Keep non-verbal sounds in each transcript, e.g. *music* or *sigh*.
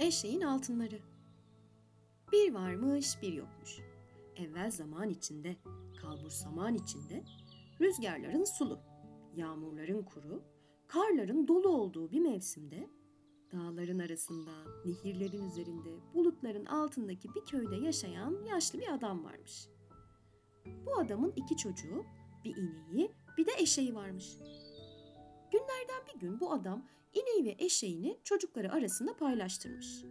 Eşeğin altınları. Bir varmış bir yokmuş. Evvel zaman içinde, kalbur saman içinde, rüzgarların sulu, yağmurların kuru, karların dolu olduğu bir mevsimde, dağların arasında, nehirlerin üzerinde, bulutların altındaki bir köyde yaşayan yaşlı bir adam varmış. Bu adamın iki çocuğu, bir ineği, bir de eşeği varmış. Günlerden bir gün bu adam ineği ve eşeğini çocukları arasında paylaştırmış.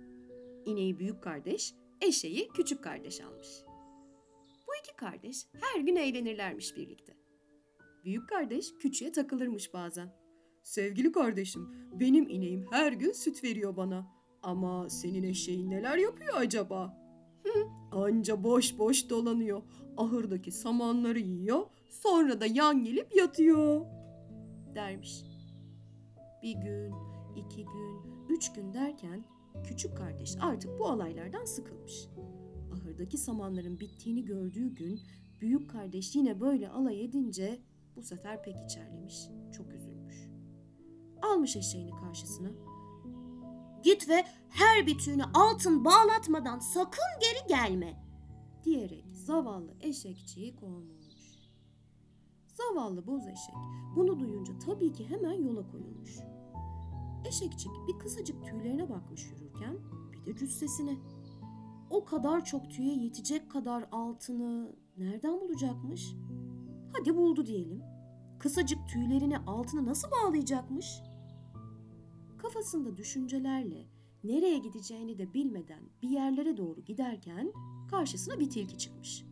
İneği büyük kardeş, eşeği küçük kardeş almış. Bu iki kardeş her gün eğlenirlermiş birlikte. Büyük kardeş küçüğe takılırmış bazen. Sevgili kardeşim, benim ineğim her gün süt veriyor bana. Ama senin eşeğin neler yapıyor acaba? *laughs* Anca boş boş dolanıyor. Ahırdaki samanları yiyor, sonra da yan gelip yatıyor. Dermiş. Bir gün, iki gün, üç gün derken küçük kardeş artık bu olaylardan sıkılmış. Ahırdaki samanların bittiğini gördüğü gün büyük kardeş yine böyle alay edince bu sefer pek içerlemiş, çok üzülmüş. Almış eşeğini karşısına. Git ve her bütüğünü altın bağlatmadan sakın geri gelme. diyerek zavallı eşekçiyi kovmuş. Zavallı boz eşek bunu duyunca tabii ki hemen yola koyulmuş. Eşekçik bir kısacık tüylerine bakmış yürürken bir de cüssesine. O kadar çok tüye yetecek kadar altını nereden bulacakmış? Hadi buldu diyelim. Kısacık tüylerine altını nasıl bağlayacakmış? Kafasında düşüncelerle nereye gideceğini de bilmeden bir yerlere doğru giderken karşısına bir tilki çıkmış.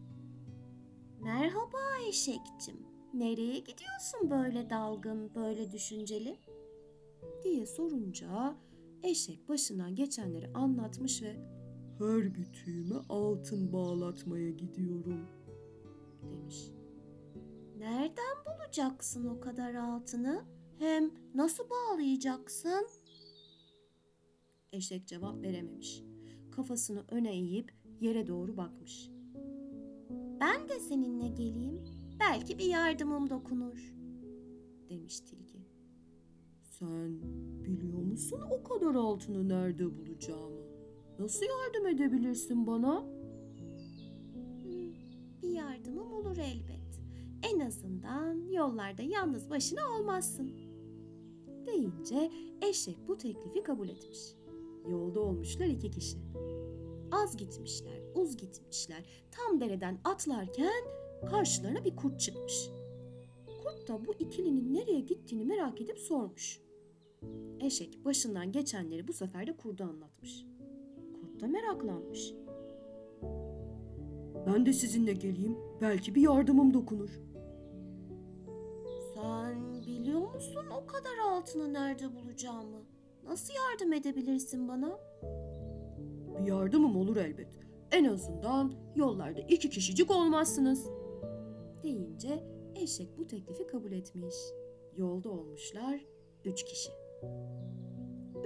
Merhaba eşekçim. Nereye gidiyorsun böyle dalgın, böyle düşünceli? diye sorunca eşek başından geçenleri anlatmış ve her bütüğüme altın bağlatmaya gidiyorum demiş. Nereden bulacaksın o kadar altını? Hem nasıl bağlayacaksın? Eşek cevap verememiş. Kafasını öne eğip yere doğru bakmış. Ben de seninle geleyim. Belki bir yardımım dokunur. demiş tilki. Sen biliyor musun o kadar altını nerede bulacağımı? Nasıl yardım edebilirsin bana? Hmm, Bir yardımım olur elbet. En azından yollarda yalnız başına olmazsın. deyince eşek bu teklifi kabul etmiş. Yolda olmuşlar iki kişi. Az gitmişler, uz gitmişler. Tam dereden atlarken karşılarına bir kurt çıkmış. Kurt da bu ikilinin nereye gittiğini merak edip sormuş. Eşek başından geçenleri bu sefer de kurda anlatmış. Kurt da meraklanmış. Ben de sizinle geleyim. Belki bir yardımım dokunur. Sen biliyor musun o kadar altını nerede bulacağımı? Nasıl yardım edebilirsin bana? Bir yardımım olur elbet. En azından yollarda iki kişicik olmazsınız. Deyince eşek bu teklifi kabul etmiş. Yolda olmuşlar üç kişi.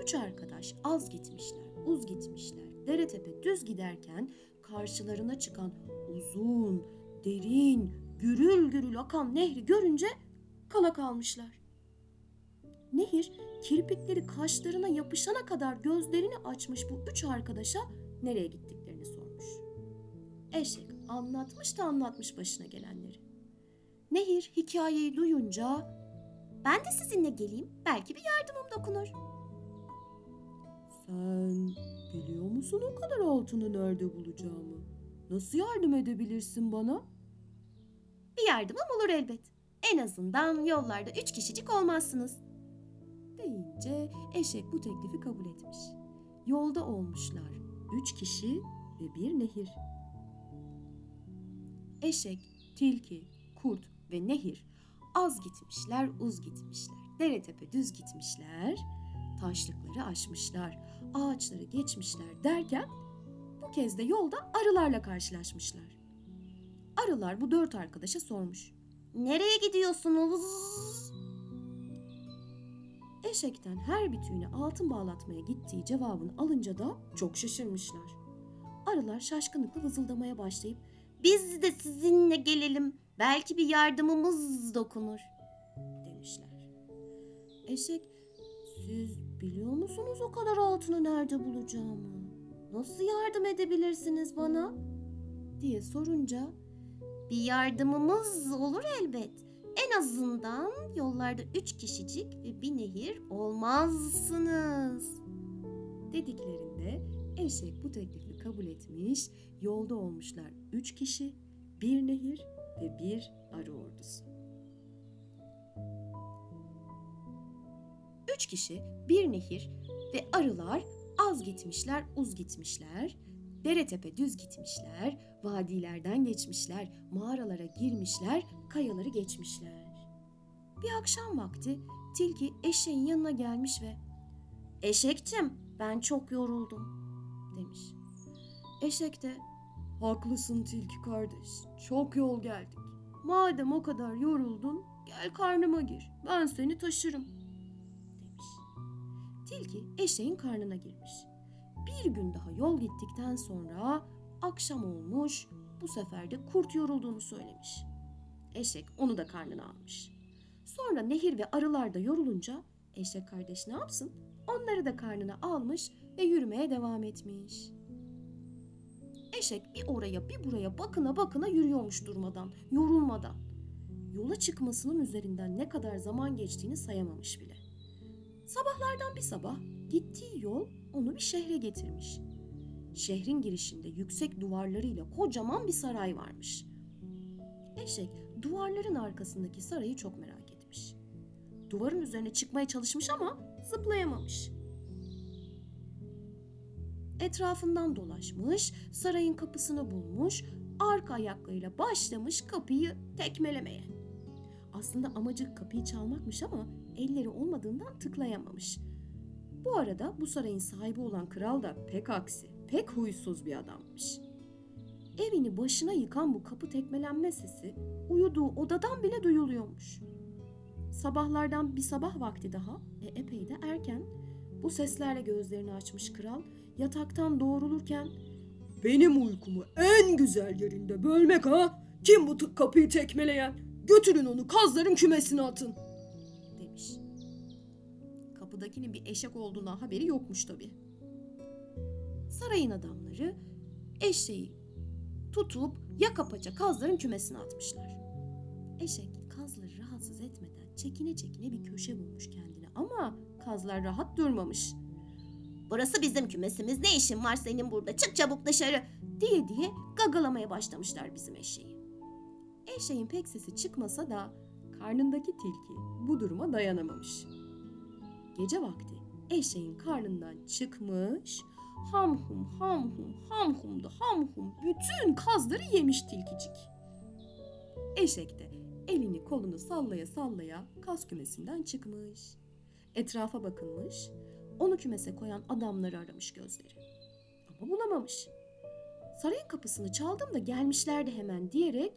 Üç arkadaş az gitmişler, uz gitmişler. Dere tepe düz giderken karşılarına çıkan uzun, derin, gürül gürül akan nehri görünce kala kalmışlar. Nehir kirpikleri kaşlarına yapışana kadar gözlerini açmış bu üç arkadaşa nereye gittiklerini sormuş. Eşek anlatmış da anlatmış başına gelenleri. Nehir hikayeyi duyunca Ben de sizinle geleyim. Belki bir yardımım dokunur. sen biliyor musun o kadar altını nerede bulacağımı? Nasıl yardım edebilirsin bana? Bir yardımım olur elbet. En azından yollarda üç kişicik olmazsınız. deyince eşek bu teklifi kabul etmiş. Yolda olmuşlar üç kişi ve bir nehir. Eşek, tilki, kurt ve nehir az gitmişler, uz gitmişler. Dere tepe düz gitmişler, taşlıkları aşmışlar, ağaçları geçmişler derken bu kez de yolda arılarla karşılaşmışlar. Arılar bu dört arkadaşa sormuş. Nereye gidiyorsunuz? Eşekten her bütüğüne altın bağlatmaya gittiği cevabını alınca da çok şaşırmışlar. Arılar şaşkınlıkla vızıldamaya başlayıp Biz de sizinle gelelim. Belki bir yardımımız dokunur. demişler. Eşek siz Biliyor musunuz o kadar altını nerede bulacağımı? Nasıl yardım edebilirsiniz bana? diye sorunca Bir yardımımız olur elbet. En azından yollarda üç kişicik ve bir nehir olmazsınız. dediklerinde eşek bu teklifi kabul etmiş, yolda olmuşlar üç kişi, bir nehir ve bir arı ordusu. Üç kişi, bir nehir ve arılar az gitmişler, uz gitmişler, dere tepe düz gitmişler, vadilerden geçmişler, mağaralara girmişler, kayaları geçmişler. Bir akşam vakti tilki eşeğin yanına gelmiş ve Eşekçim ben çok yoruldum. demiş. Eşek de haklısın tilki kardeş çok yol geldik. Madem o kadar yoruldun gel karnıma gir ben seni taşırım demiş. Tilki eşeğin karnına girmiş. Bir gün daha yol gittikten sonra akşam olmuş bu sefer de kurt yorulduğunu söylemiş. Eşek onu da karnına almış. Sonra nehir ve arılar da yorulunca eşek kardeş ne yapsın? Onları da karnına almış ve yürümeye devam etmiş. Eşek bir oraya bir buraya bakına bakına yürüyormuş durmadan, yorulmadan. Yola çıkmasının üzerinden ne kadar zaman geçtiğini sayamamış bile. Sabahlardan bir sabah gittiği yol onu bir şehre getirmiş. Şehrin girişinde yüksek duvarlarıyla kocaman bir saray varmış. Eşek duvarların arkasındaki sarayı çok merak etmiş. Duvarın üzerine çıkmaya çalışmış ama zıplayamamış. Etrafından dolaşmış, sarayın kapısını bulmuş, arka ayaklarıyla başlamış kapıyı tekmelemeye. Aslında amacı kapıyı çalmakmış ama elleri olmadığından tıklayamamış. Bu arada bu sarayın sahibi olan kral da pek aksi, pek huysuz bir adammış. Evini başına yıkan bu kapı tekmelenme sesi uyuduğu odadan bile duyuluyormuş. Sabahlardan bir sabah vakti daha ve epey de erken bu seslerle gözlerini açmış kral yataktan doğrulurken benim uykumu en güzel yerinde bölmek ha? Kim bu t- kapıyı tekmeleyen? Götürün onu kazların kümesine atın demiş. Kapıdakinin bir eşek olduğuna haberi yokmuş tabi. Sarayın adamları eşeği tutup yaka paça kazların kümesine atmışlar. Eşek kazları rahatsız etmeden çekine çekine bir köşe bulmuş kendine ama kazlar rahat durmamış. Burası bizim kümesimiz. Ne işin var senin burada? Çık çabuk dışarı. diye diye gagalamaya başlamışlar bizim eşeği. Eşeğin pek sesi çıkmasa da karnındaki tilki bu duruma dayanamamış. Gece vakti eşeğin karnından çıkmış, ham hum ham hum ham hum da ham hum bütün kazları yemiş tilkicik. Eşek de elini kolunu sallaya sallaya kaz kümesinden çıkmış. Etrafa bakınmış, onu kümese koyan adamları aramış gözleri. Ama bulamamış. Sarayın kapısını çaldım da gelmişlerdi hemen diyerek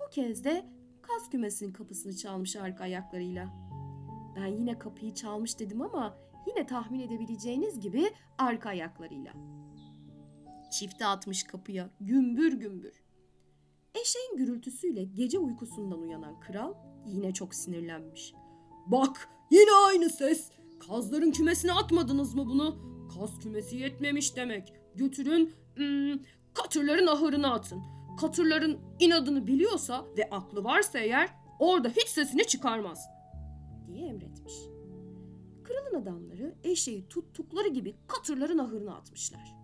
bu kez de kaz kümesinin kapısını çalmış arka ayaklarıyla. Ben yine kapıyı çalmış dedim ama yine tahmin edebileceğiniz gibi arka ayaklarıyla. Çifte atmış kapıya gümbür gümbür. Eşeğin gürültüsüyle gece uykusundan uyanan kral yine çok sinirlenmiş. Bak yine aynı ses. Kazların kümesine atmadınız mı bunu? Kaz kümesi yetmemiş demek. Götürün hmm, katırların ahırına atın. Katırların inadını biliyorsa ve aklı varsa eğer orada hiç sesini çıkarmaz diye emretmiş. Kralın adamları eşeği tuttukları gibi katırların ahırına atmışlar.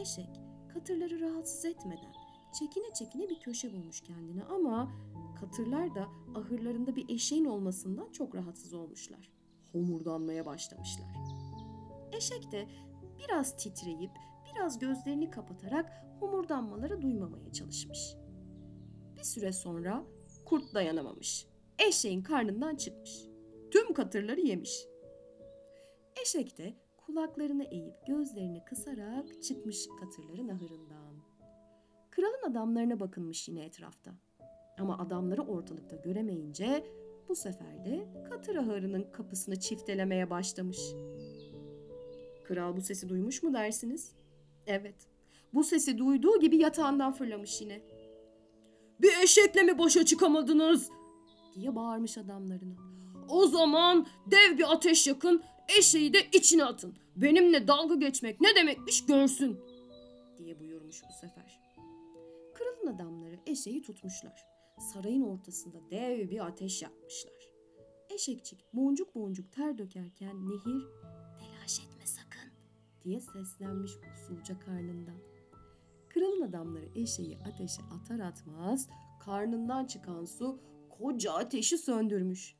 Eşek katırları rahatsız etmeden çekine çekine bir köşe bulmuş kendine ama katırlar da ahırlarında bir eşeğin olmasından çok rahatsız olmuşlar. Homurdanmaya başlamışlar. Eşek de biraz titreyip biraz gözlerini kapatarak homurdanmaları duymamaya çalışmış. Bir süre sonra kurt dayanamamış. Eşeğin karnından çıkmış. Tüm katırları yemiş. Eşek de kulaklarını eğip gözlerini kısarak çıkmış katırların ahırından. Kralın adamlarına bakınmış yine etrafta. Ama adamları ortalıkta göremeyince bu sefer de katır ahırının kapısını çiftelemeye başlamış. Kral bu sesi duymuş mu dersiniz? Evet. Bu sesi duyduğu gibi yatağından fırlamış yine. Bir eşekle mi başa çıkamadınız? diye bağırmış adamlarına. O zaman dev bir ateş yakın, eşeği de içine atın. Benimle dalga geçmek ne demekmiş görsün diye buyurmuş bu sefer. Kralın adamları eşeği tutmuşlar. Sarayın ortasında dev bir ateş yakmışlar. Eşekçik boncuk boncuk ter dökerken Nehir telaş etme sakın diye seslenmiş usulca karnından. Kralın adamları eşeği ateşe atar atmaz karnından çıkan su koca ateşi söndürmüş.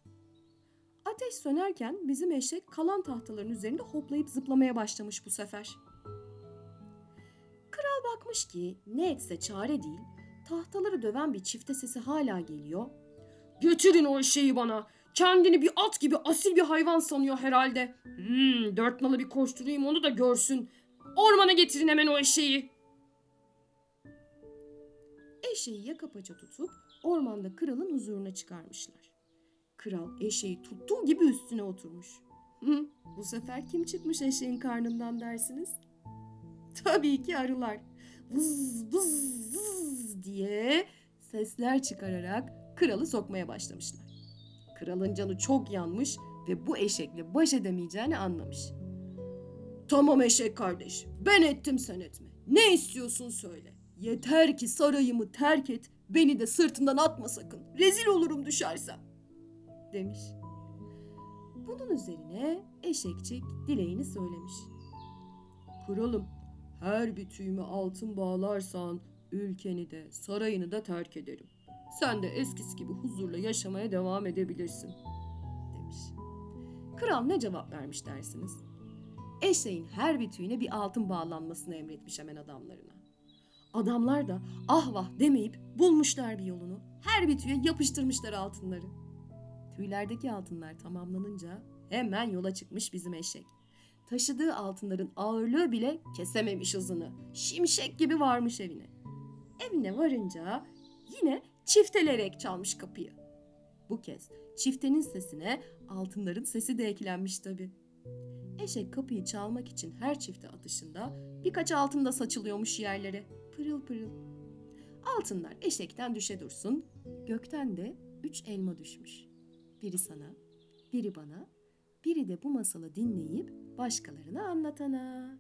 Ateş sönerken bizim eşek kalan tahtaların üzerinde hoplayıp zıplamaya başlamış bu sefer. Kral bakmış ki ne etse çare değil, tahtaları döven bir çifte sesi hala geliyor. Getirin o eşeği bana. Kendini bir at gibi asil bir hayvan sanıyor herhalde. Hmm, dört nalı bir koşturayım onu da görsün. Ormana getirin hemen o eşeği. Eşeği yaka paça tutup ormanda kralın huzuruna çıkarmışlar. Kral eşeği tuttuğu gibi üstüne oturmuş. Hı, bu sefer kim çıkmış eşeğin karnından dersiniz? Tabii ki arılar. Vız vız vız diye sesler çıkararak kralı sokmaya başlamışlar. Kralın canı çok yanmış ve bu eşekle baş edemeyeceğini anlamış. Tamam eşek kardeş, ben ettim sen etme. Ne istiyorsun söyle. Yeter ki sarayımı terk et, beni de sırtından atma sakın. Rezil olurum düşersem. Demiş. Bunun üzerine eşekçik dileğini söylemiş. Kralım, her bir tüyümü altın bağlarsan ülkeni de sarayını da terk ederim. Sen de eskisi gibi huzurla yaşamaya devam edebilirsin." demiş. Kral ne cevap vermiş dersiniz? Eşeğin her bir tüyüne bir altın bağlanmasını emretmiş hemen adamlarına. Adamlar da ah vah demeyip bulmuşlar bir yolunu. Her bir tüye yapıştırmışlar altınları. Tüylerdeki altınlar tamamlanınca hemen yola çıkmış bizim eşek. Taşıdığı altınların ağırlığı bile kesememiş hızını. Şimşek gibi varmış evine. Evine varınca yine çiftelerek çalmış kapıyı. Bu kez çiftenin sesine altınların sesi de eklenmiş tabi. Eşek kapıyı çalmak için her çifte atışında birkaç altın da saçılıyormuş yerlere. Pırıl pırıl. Altınlar eşekten düşe dursun, gökten de üç elma düşmüş. Biri sana, biri bana, biri de bu masalı dinleyip başkalarına anlatana.